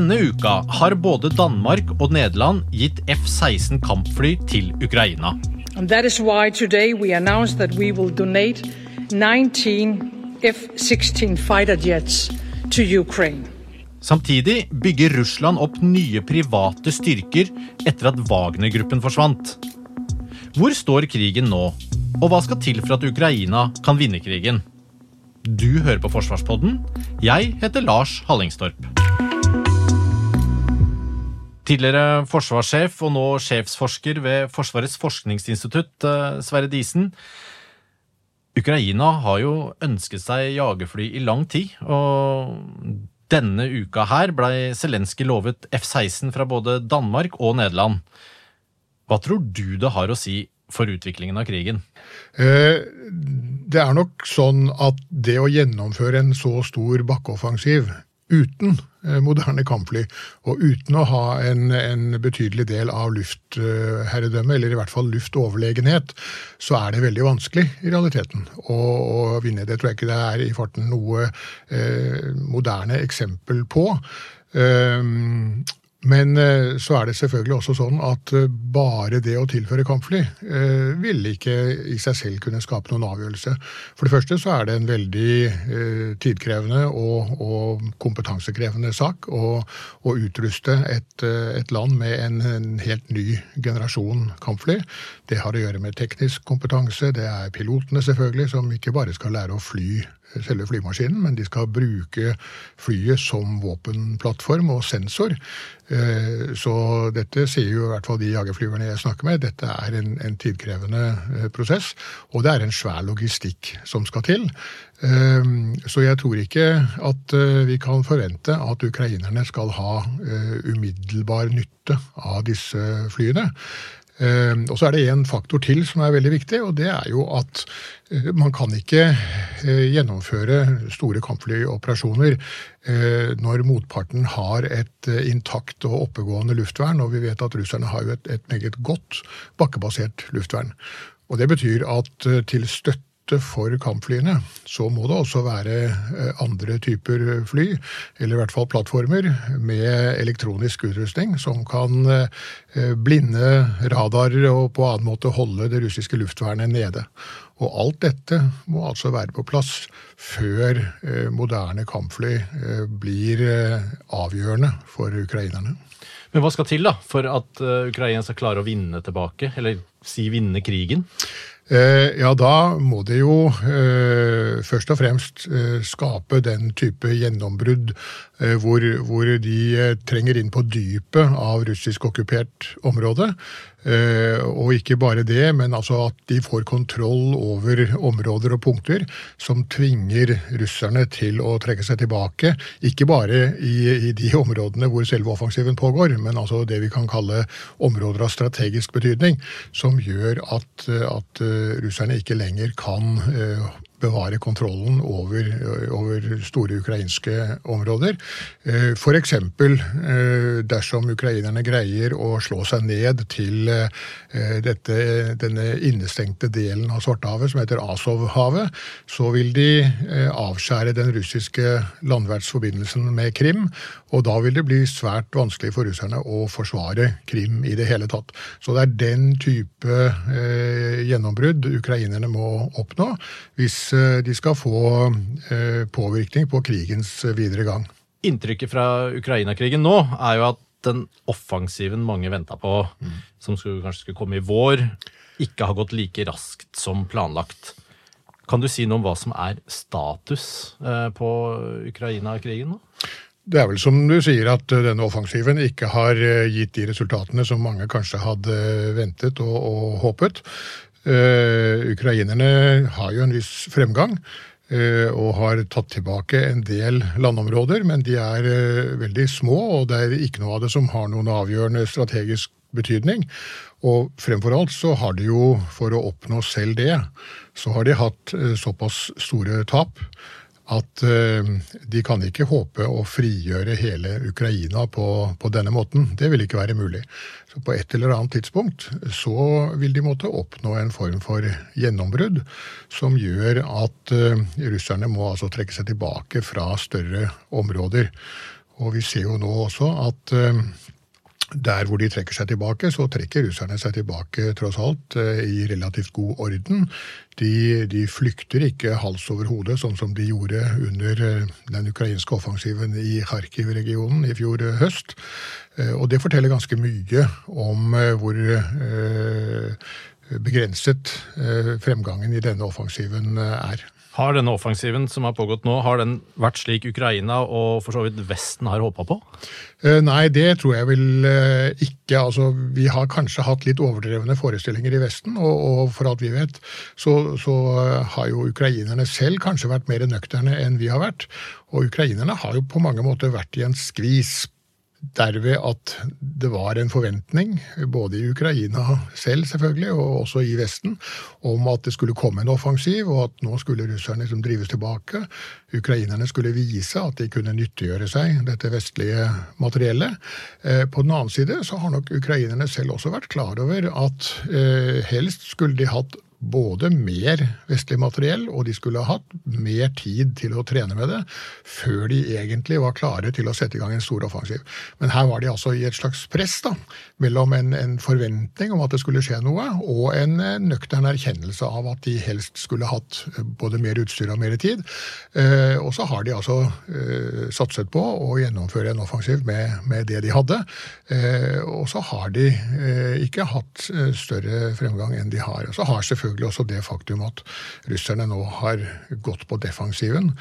Denne uka har både Danmark og Nederland gitt F-16 kampfly til Ukraina. That is why today we announced that we will donate 19 F-16 fighter jets to Ukraine. Samtidig bygger Russland opp nye private styrker etter at Wagner-gruppen forsvant. Hvor står krigen nå, og hva skal til for at Ukraina kan vinne krigen? Du hører på Forsvarspodden. Jeg heter Lars Hallingstorp. Tidligere forsvarssjef og nå sjefsforsker ved Forsvarets forskningsinstitutt, eh, Sverre Disen. Ukraina har jo ønsket seg jagerfly i lang tid, og denne uka her blei Zelenskyj lovet F-16 fra både Danmark og Nederland. Hva tror du det har å si for utviklingen av krigen? Eh, det er nok sånn at det å gjennomføre en så stor bakkeoffensiv uten eh, moderne kampfly, og uten å ha en, en betydelig del av luftherredømme, eller i hvert fall luftoverlegenhet, så er det veldig vanskelig i realiteten å, å vinne. Det tror jeg ikke det er i farten noe eh, moderne eksempel på. Um, men eh, så er det selvfølgelig også sånn at eh, bare det å tilføre kampfly eh, ville ikke i seg selv kunne skape noen avgjørelse. For det første så er det en veldig eh, tidkrevende og, og, kompetansekrevende sak å, å utruste et, et, land med en, en, helt ny generasjon kampfly. Det har å gjøre med teknisk kompetanse, det er pilotene selvfølgelig, som ikke bare skal lære å fly selve flymaskinen, men de skal bruke flyet som våpenplattform og sensor. Eh, så dette sier jo i hvert fall de jagerflyverne jeg snakker med, dette er en, en tidkrevende eh, prosess. Og det er en svær logistikk som skal til. Eh, så jeg tror ikke at vi kan forvente at ukrainerne skal ha umiddelbar nytte av disse flyene. Ehm, og så er det en faktor til som er veldig viktig, og det er jo at eh, man kan ikke eh, gjennomføre store kampflyoperasjoner eh, når motparten har et intakt og oppegående luftvern, og vi vet at russerne har jo et, et meget godt bakkebasert luftvern. Og Det betyr at til støtte støtte for kampflyene, så må det også være eh, andre typer fly, eller i hvert fall plattformer, med elektronisk utrustning som kan eh, blinde radarer og på annen måte holde det russiske luftvernet nede. Og alt dette må altså være på plass før eh, moderne kampfly blir avgjørende for ukrainerne. Men hva skal til da, for at Ukraina skal klare å vinne tilbake, eller si vinne krigen? Eh, ja, da må det jo eh, først og fremst eh, skape den type gjennombrudd hvor, de trenger inn på dypet av russisk okkupert område. Og ikke bare det, men altså at de får kontroll over områder og punkter som tvinger russerne til å trekke seg tilbake. Ikke bare i, i de områdene hvor selve offensiven pågår, men altså det vi kan kalle områder av strategisk betydning, som gjør at, at russerne ikke lenger kan eh, bevare kontrollen over, over store ukrainske områder. Eh, F.eks. Eh, dersom ukrainerne greier å slå seg ned til dette, denne innestengte delen av Svartehavet som heter Azovhavet, så vil de avskjære den russiske landvertsforbindelsen med Krim. Og da vil det bli svært vanskelig for russerne å forsvare Krim i det hele tatt. Så det er den type eh, gjennombrudd ukrainerne må oppnå hvis eh, de skal få eh, påvirkning på krigens videre gang. Inntrykket fra Ukraina-krigen nå er jo at den offensiven mange venta på, mm. som skulle, kanskje skulle komme i vår, ikke har gått like raskt som planlagt. Kan du si noe om hva som er status eh, på Ukraina-krigen nå? Det er vel som du sier at eh, denne offensiven ikke har eh, gitt de resultatene som mange kanskje hadde ventet og, og håpet. Uh, ukrainerne har jo en viss fremgang uh, og har tatt tilbake en del landområder, men de er uh, veldig små, og det er ikke noe av det som har noen avgjørende strategisk betydning. Og fremfor alt så har de jo, for å oppnå selv det, så har de hatt såpass store tap at uh, de kan ikke håpe å frigjøre hele Ukraina på, på, denne måten. Det vil ikke være mulig. Så på et eller annet tidspunkt så vil de måtte oppnå en form for gjennombrudd som gjør at uh, russerne må altså trekke seg tilbake fra større områder. Og vi ser jo nå også at uh, der hvor de trekker seg tilbake, så trekker russerne seg tilbake tross alt eh, i relativt god orden. De, de flykter ikke hals over hode, sånn som de gjorde under eh, den ukrainske offensiven i Kharkiv-regionen i fjor eh, høst. Og det forteller ganske mye om hvor begrenset fremgangen i denne offensiven er. Har denne offensiven som har pågått nå, har den vært slik Ukraina og for så vidt Vesten har håpa på? Eh, nei, det tror jeg vel eh, ikke. Altså, vi har kanskje hatt litt overdrevne forestillinger i Vesten, og, og for alt vi vet, så, så, har jo ukrainerne selv kanskje vært mer nøkterne enn vi har vært. Og ukrainerne har jo på mange måter vært i en skvis derved at det var en forventning, både i Ukraina selv selvfølgelig, og også i Vesten, om at det skulle komme en offensiv, og at nå skulle russerne liksom drives tilbake. Ukrainerne skulle vise at de kunne nyttiggjøre seg dette vestlige materiellet. Eh, på den annen side så har nok ukrainerne selv også vært klar over at eh, helst skulle de hatt både mer vestlig materiell, og de skulle ha hatt mer tid til å trene med det før de egentlig var klare til å sette i gang en stor offensiv. Men her var de altså i et slags press da, mellom en, en forventning om at det skulle skje noe, og en nøktern erkjennelse av at de helst skulle hatt både mer utstyr og mer tid. Eh, og så har de altså eh, satset på å gjennomføre en offensiv med, med det de hadde. Eh, og så har de eh, ikke hatt eh, større fremgang enn de har. Og så har selvfølgelig selvfølgelig også det faktum at russerne nå har gått på defensiven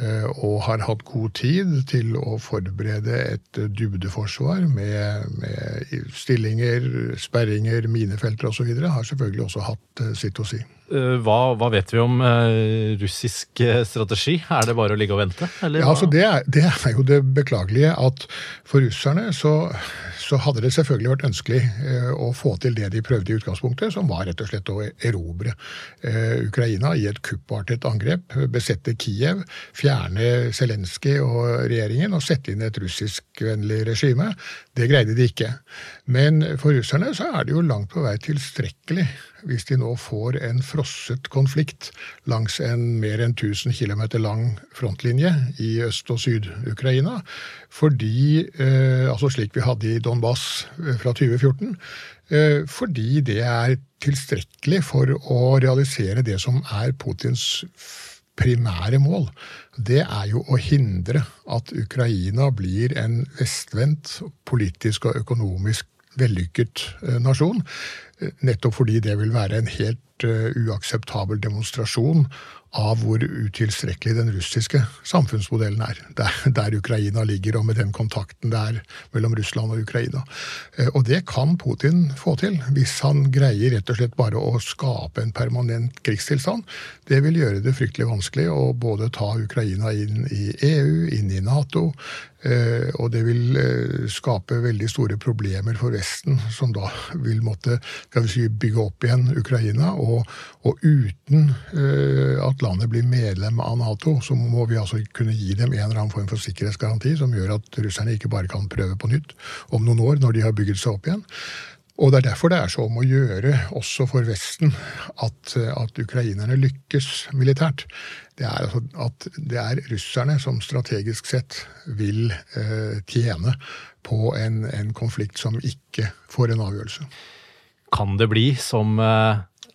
eh, og har hatt god tid til å forberede et dybdeforsvar med, med stillinger, sperringer, minefelter osv. Har selvfølgelig også hatt eh, sitt å si. Eh, hva, hva, vet vi om russisk strategi? Er det bare å ligge og vente? ja, altså det, er, det er jo det beklagelige at for russerne så så hadde det selvfølgelig vært ønskelig eh, å få til det de prøvde i utgangspunktet, som var rett og slett å erobre eh, Ukraina i et kuppartet angrep. Besette Kiev, fjerne Zelenskyj og regjeringen og sette inn et russiskvennlig regime. Det greide de ikke. Men for russerne så er det jo langt på vei tilstrekkelig hvis de nå får en frosset konflikt langs en mer enn 1000 km lang frontlinje i Øst- og Syd-Ukraina. Fordi, eh, altså slik vi hadde i Donbass eh, fra 2014, eh, fordi det er tilstrekkelig for å realisere det som er Putins primære mål. Det er jo å hindre at Ukraina blir en vestvendt politisk og økonomisk vellykket nasjon. Nettopp fordi det vil være en helt uh, uakseptabel demonstrasjon av hvor utilstrekkelig den russiske samfunnsmodellen er. Der, der, Ukraina ligger, og med den kontakten det er mellom Russland og Ukraina. Uh, og det kan Putin få til, hvis han greier rett og slett bare å skape en permanent krigstilstand. Det vil gjøre det fryktelig vanskelig å både ta Ukraina inn i EU, inn i Nato, Eh, og det vil eh, skape veldig store problemer for Vesten, som da vil måtte si, bygge opp igjen Ukraina. Og, og uten eh, at landet blir medlem av Nato, så må vi altså kunne gi dem en eller annen form for sikkerhetsgaranti som gjør at russerne ikke bare kan prøve på nytt om noen år, når de har bygget seg opp igjen. Og Det er derfor det er så om å gjøre, også for Vesten, at, at ukrainerne lykkes militært. Det er altså at det er russerne som strategisk sett vil eh, tjene på en, en, konflikt som ikke får en avgjørelse. Kan det bli som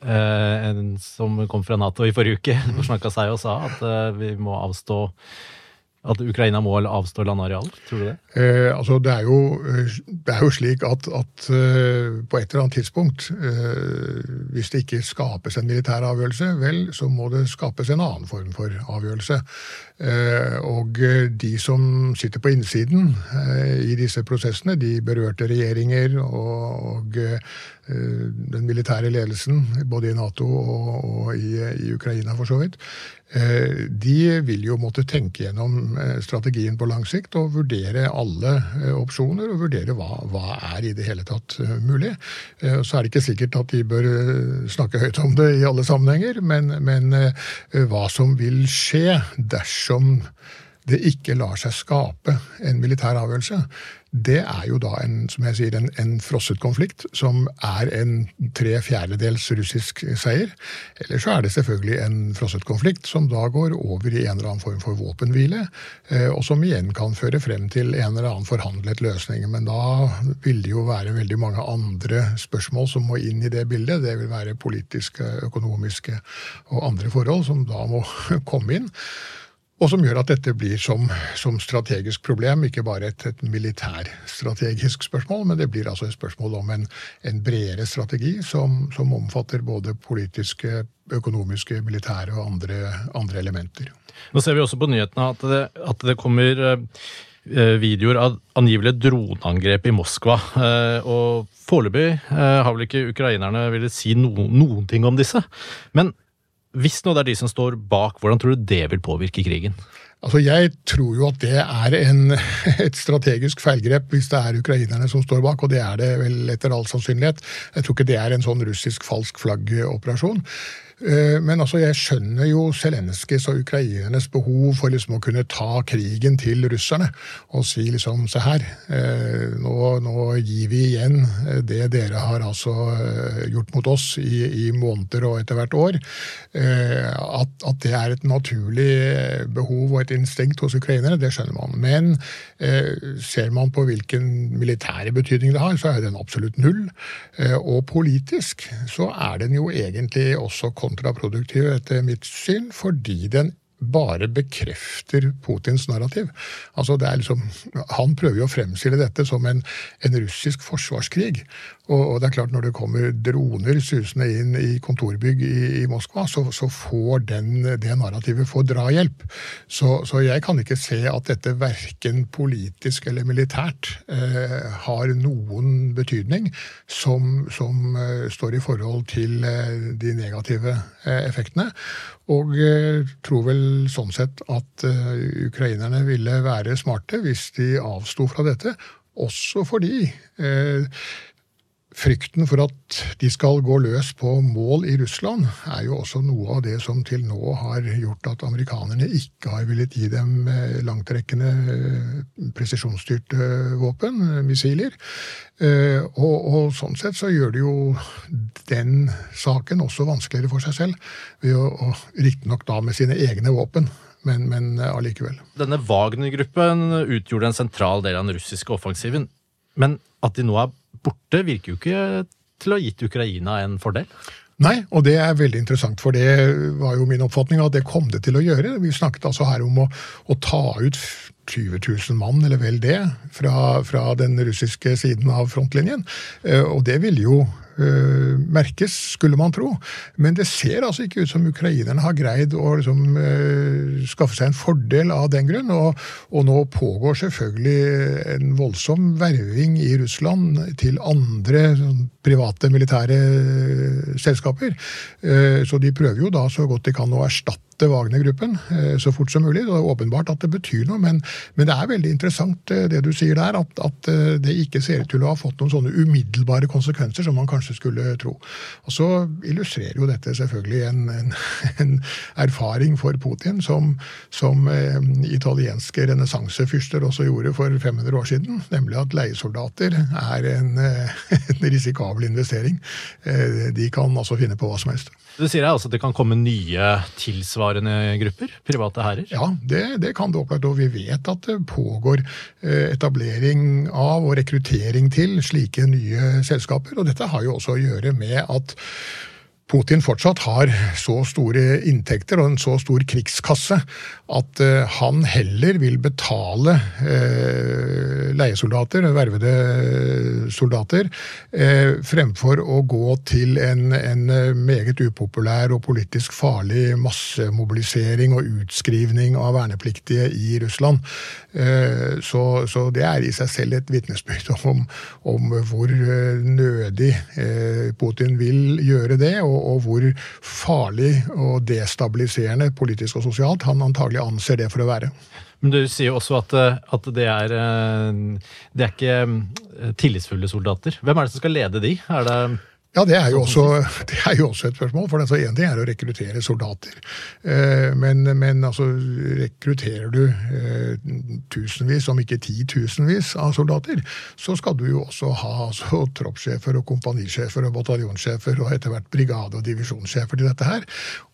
Uh, en som kom fra Nato i forrige uke, og snakka seg og sa at uh, vi må avstå at Ukraina må avstå landareal? Tror du det? Eh, altså det, er jo, det, er jo, slik at, at uh, på et eller annet tidspunkt, uh, hvis det ikke skapes en militær avgjørelse, vel, så må det skapes en annen form for avgjørelse. Uh, og de som sitter på innsiden i disse prosessene, de berørte regjeringer og, og den militære ledelsen, både i Nato og, og i, i, Ukraina for så vidt, de vil jo måtte tenke gjennom eh, strategien på lang sikt og vurdere alle opsjoner, og vurdere hva, hva er i det hele tatt mulig. Så er det ikke sikkert at de bør snakke høyt om det i alle sammenhenger, men, men hva som vil skje dersom det ikke lar seg skape en militær avgjørelse, det er jo da en, som jeg sier, en, en frosset konflikt som er en tre fjerdedels russisk seier. Eller så er det selvfølgelig en frosset konflikt som da går over i en eller annen form for våpenhvile, eh, og som igjen kan føre frem til en eller annen forhandlet løsning. Men da vil det jo være veldig mange andre spørsmål som må inn i det bildet. Det vil være politiske, økonomiske og andre forhold som da må komme inn. Og som gjør at dette blir som, som strategisk problem, ikke bare et, et militærstrategisk spørsmål, men det blir altså et spørsmål om en, en bredere strategi som, som, omfatter både politiske, økonomiske, militære og andre, andre, elementer. Nå ser vi også på nyhetene at det, at det kommer eh, videoer av angivelige droneangrep i Moskva. Eh, og foreløpig eh, har vel ikke ukrainerne villet si no, noen ting om disse. Men hvis nå det er de som står bak, hvordan tror du det vil påvirke krigen? Altså, Jeg tror jo at det er en, et strategisk feilgrep hvis det er ukrainerne som står bak, og det er det vel etter all sannsynlighet. Jeg tror ikke det er en sånn russisk falsk flagg-operasjon. Eh, men altså, jeg skjønner jo Zelenskyjs og ukrainernes behov for liksom å kunne ta krigen til russerne og si liksom se her, eh, nå, nå gir vi igjen eh, det dere har altså gjort mot oss i, i måneder og etter hvert år. At, at, det er et naturlig behov og et instinkt hos ukrainere, det skjønner man. Men ser man på hvilken militære betydning det har, så er den absolutt null. Og politisk så er den jo egentlig også kontraproduktiv etter mitt syn, fordi den bare bekrefter Putins narrativ. Altså det er liksom, Han prøver jo å fremstille dette som en, en russisk forsvarskrig. Og, og, det er klart Når det kommer droner susende inn i kontorbygg i, i Moskva, så, så, får den, det narrativet få drahjelp. Så, så jeg kan ikke se at dette verken politisk eller militært eh, har noen betydning som, som eh, står i forhold til eh, de negative eh, effektene. Og eh, tror vel sånn sett at eh, ukrainerne ville være smarte hvis de avsto fra dette. Også fordi eh, Frykten for at de skal gå løs på mål i Russland, er jo også noe av det som til nå har gjort at amerikanerne ikke har villet gi dem eh, langtrekkende eh, presisjonsstyrte våpen, eh, missiler. Og, og, sånn sett så gjør det jo den saken også vanskeligere for seg selv, ved å riktignok da med sine egne våpen. Men, men allikevel. Denne Wagner-gruppen utgjorde en sentral del av den russiske offensiven. Men at de nå er borte, virker jo ikke til å ha gitt Ukraina en fordel? Nei, og det er veldig interessant, for det var jo min oppfatning at det kom det til å gjøre. Vi snakket altså her om å, å ta ut 20 000 mann, eller vel det, fra, fra den russiske siden av frontlinjen. Eh, og det ville jo uh, merkes, skulle man tro. Men det ser altså ikke ut som ukrainerne har greid å liksom, uh, skaffe seg en fordel av den grunn. Og, og, nå pågår selvfølgelig en voldsom verving i Russland til andre sånn, private militære selskaper. Uh, så de prøver jo da så godt de kan å erstatte Wagner-gruppen eh, så fort som mulig. Det er åpenbart at det betyr noe, men, men det er veldig interessant eh, det du sier der, at, at, eh, det ikke ser ut til å ha fått noen sånne umiddelbare konsekvenser som man kanskje skulle tro. Og Så illustrerer jo dette selvfølgelig en, en, en erfaring for Putin som, som eh, italienske renessansefyrster også gjorde for 500 år siden, nemlig at leiesoldater er en, en risikabel investering. Eh, de kan altså finne på hva som helst. Du sier altså at det kan komme nye tilsvarende grupper? Private hærer? Ja, det, det, kan det opplagt. Og vi vet at det pågår eh, etablering av og rekruttering til slike nye selskaper. Og dette har jo også å gjøre med at Putin fortsatt har så store inntekter og en så stor krigskasse at uh, han heller vil betale uh, leiesoldater, vervede soldater, uh, fremfor å gå til en, en, meget upopulær og politisk farlig massemobilisering og utskrivning av vernepliktige i Russland. Så, så, det er i seg selv et vitnesbyrd om, om, hvor nødig Putin vil gjøre det. og og hvor farlig og destabiliserende politisk og sosialt han antagelig anser det for å være. Men du sier jo også at, eh, at det, er, eh, det er ikke eh, tillitsfulle soldater. Hvem er det som skal lede de? Er det ja, det er, jo også, det er jo også et spørsmål. For altså, en ting er å rekruttere soldater. Men, men altså, rekrutterer du tusenvis, om ikke titusenvis av soldater, så skal du jo også ha altså, troppssjefer og kompanisjefer og bataljonssjefer og etter hvert brigade- og divisjonssjefer til dette her.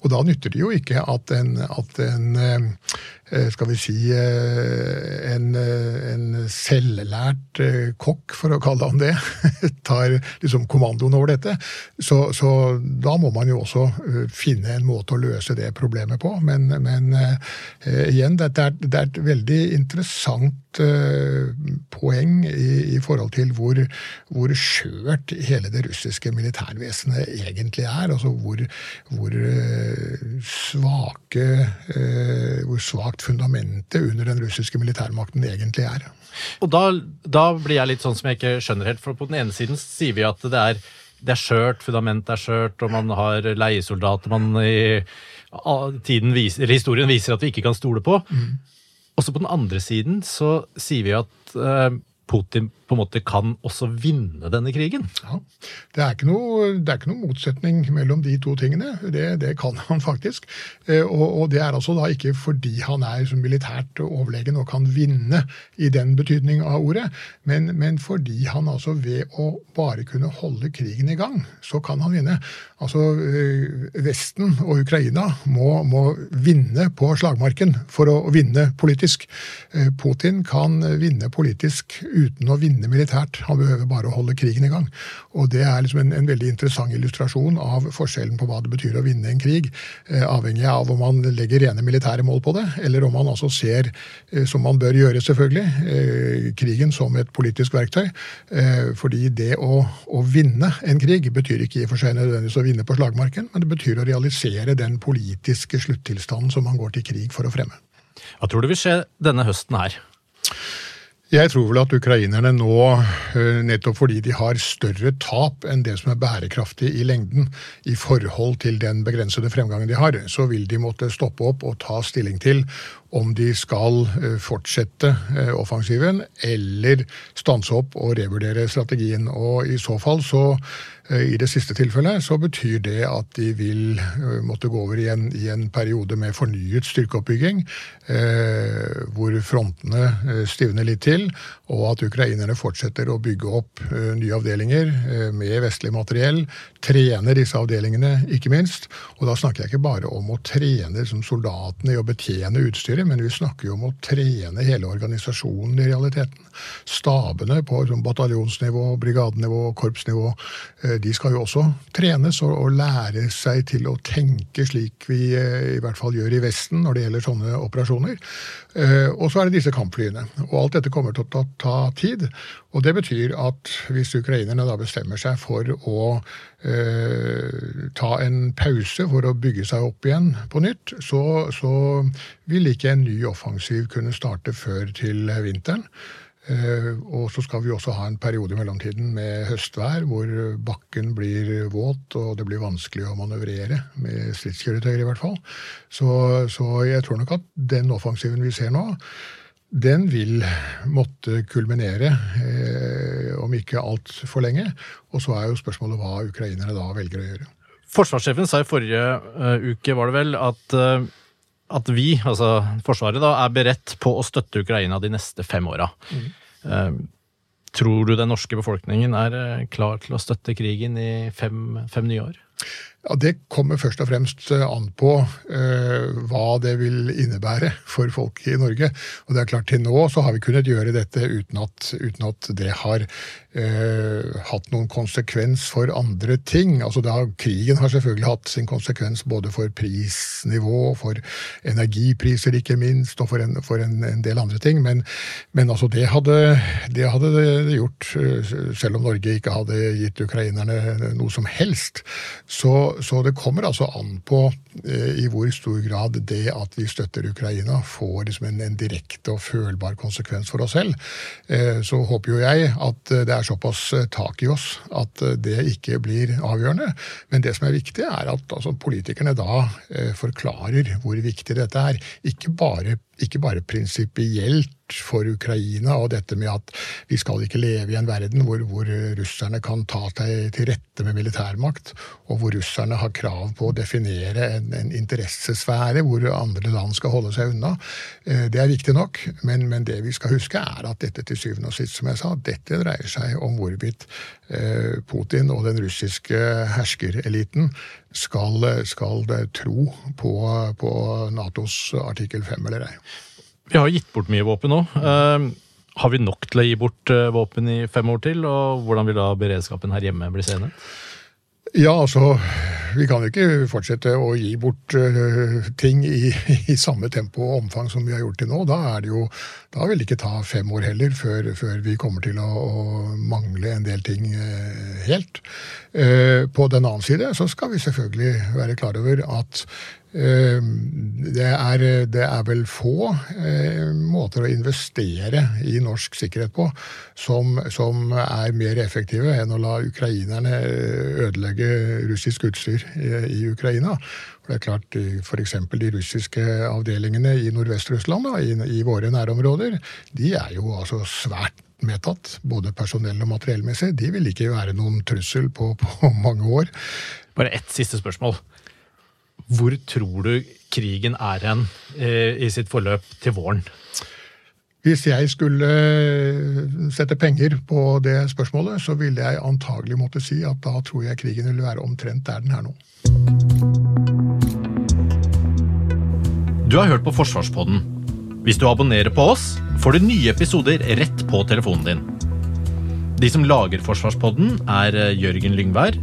Og da nytter det jo ikke at en, at en Eh, skal vi si, eh, en, eh, en selvlært kokk, for å kalle han det, tar liksom kommandoen over dette. Så, så, da må man jo også finne en måte å løse det problemet på. Men, men uh, igjen, det er, det er, et veldig interessant poeng i, i, forhold til hvor, hvor skjørt hele det russiske militærvesenet egentlig er. Altså hvor, hvor svake hvor svakt fundamentet under den russiske militærmakten egentlig er. Og da, da, blir jeg litt sånn som jeg ikke skjønner helt, for på den ene siden sier vi at det er, det er skjørt, fundamentet er skjørt, og man har leiesoldater man i tiden viser, historien viser at vi ikke kan stole på. Mm. Også på den andre siden så sier vi at uh, Putin på en måte kan også vinne denne krigen? Ja, Det er ikke noe, er motsetning mellom de to tingene. Det, det kan han faktisk. Eh, og, og, det er altså da ikke fordi han er som militært overlegen og kan vinne i den betydning av ordet, men, men, fordi han altså ved å bare kunne holde krigen i gang, så kan han vinne. Altså eh, Vesten og Ukraina må, må vinne på slagmarken for å vinne politisk. Eh, Putin kan vinne politisk uten å vinne vinne militært. Han behøver bare å holde krigen i gang. Og Det er liksom en, en veldig interessant illustrasjon av forskjellen på hva det betyr å vinne en krig, eh, avhengig av om man legger rene militære mål på det, eller om man altså ser, eh, som man bør gjøre selvfølgelig, eh, krigen som et politisk verktøy. Eh, fordi det å, å, vinne en krig betyr ikke i og for seg nødvendigvis å vinne på slagmarken, men det betyr å realisere den politiske sluttilstanden som man går til krig for å fremme. Hva tror du vil skje denne høsten her? Jeg tror vel at ukrainerne nå, eh, nettopp fordi de har større tap enn det som er bærekraftig i lengden i forhold til den begrensede fremgangen de har, så vil de måtte stoppe opp og ta stilling til om de skal eh, fortsette eh, offensiven eller stanse opp og revurdere strategien. Og i så fall så i det siste tilfellet så betyr det at de vil måtte gå over i en, i en periode med fornyet styrkeoppbygging, eh, hvor frontene stivner litt til, og at ukrainerne fortsetter å bygge opp eh, nye avdelinger eh, med vestlig materiell, trene disse avdelingene, ikke minst. Og da snakker jeg ikke bare om å trene som soldatene i å betjene utstyret, men vi snakker jo om å trene hele organisasjonen i realiteten. Stabene på bataljonsnivå, brigadenivå, korpsnivå, eh, de skal jo også trenes og, og lære seg til å tenke slik vi eh, i hvert fall gjør i Vesten når det gjelder sånne operasjoner. Eh, og så er det disse kampflyene. Og alt dette kommer til å ta, ta tid. Og det betyr at hvis ukrainerne da bestemmer seg for å eh, ta en pause for å bygge seg opp igjen på nytt, så, så vil ikke en ny offensiv kunne starte før til vinteren. Eh, og så skal vi også ha en periode i mellomtiden med høstvær, hvor bakken blir våt og det blir vanskelig å manøvrere, med stridskjøretøyer i hvert fall. Så, så jeg tror nok at den offensiven vi ser nå, den vil måtte kulminere, eh, om ikke altfor lenge. Og så er jo spørsmålet hva ukrainerne da velger å gjøre. Forsvarssjefen sa i forrige uh, uke, var det vel, at uh, at vi, altså Forsvaret, da, er beredt på å støtte Ukraina de neste fem åra. Mm. Uh, tror du den norske befolkningen er uh, klar til å støtte krigen i fem, fem nye år? Ja, Det kommer først og fremst eh, an på uh, hva det vil innebære for folk i Norge. Og det er klart Til nå så har vi kunnet gjøre dette uten at, uten at det har uh, hatt noen konsekvens for andre ting. Altså da, Krigen har selvfølgelig hatt sin konsekvens både for prisnivå, for energipriser ikke minst, og for en, for en, en del andre ting. Men, men altså det, hadde, det hadde det gjort, selv om Norge ikke hadde gitt ukrainerne noe som helst. Så så det kommer altså an på eh, i hvor stor grad det at vi støtter Ukraina, får liksom en, en, direkte og følbar konsekvens for oss selv. Eh, så håper jo jeg at det er såpass tak i oss at det ikke blir avgjørende. Men det som er viktig, er at altså, politikerne da forklarer hvor viktig dette er. Ikke bare, ikke bare prinsipielt for Ukraina, og dette med at vi skal ikke leve i en verden hvor, hvor russerne kan ta seg til rette med militærmakt, og hvor russerne har krav på å definere en, en interessesfære hvor andre land skal holde seg unna. Eh, det er viktig nok, men, men, det vi skal huske, er at dette til syvende og sist, som jeg sa, dette dreier seg om hvorvidt eh, Putin og den russiske herskereliten skal, skal tro på, på Natos artikkel 5 eller ei. Vi har gitt bort mye våpen nå. Uh, har vi nok til å gi bort uh, våpen i fem år til, og hvordan vil da beredskapen her hjemme bli seende? Ja, altså Vi kan ikke fortsette å gi bort uh, ting i, i, samme tempo og omfang som vi har gjort til nå. Da, er det jo, da vil det ikke ta fem år heller før, før vi kommer til å, å, mangle en del ting uh, helt. Uh, på den annen side så skal vi selvfølgelig være klar over at det er, det er, vel få eh, måter å investere i norsk sikkerhet på som, som, er mer effektive enn å la ukrainerne ødelegge russisk utstyr i, Ukraina. For det er klart, F.eks. de russiske avdelingene i Nordvest-Russland, i, i, våre nærområder, de er jo altså svært medtatt, både personell og materiellmessig. De vil ikke være noen trussel på, på mange år. Bare ett siste spørsmål. Hvor tror du krigen er hen eh, i sitt forløp til våren? Hvis jeg skulle eh, sette penger på det spørsmålet, så ville jeg antagelig måtte si at da tror jeg krigen vil være omtrent der den er nå. Du har hørt på Forsvarspodden. Hvis du abonnerer på oss, får du nye episoder rett på telefonen din. De som lager Forsvarspodden, er eh, Jørgen Lyngvær,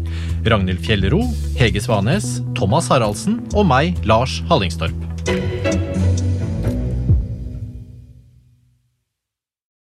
Ragnhild Fjellro, Hege Svanes, Thomas Haraldsen og meg, Lars Hallingstorp.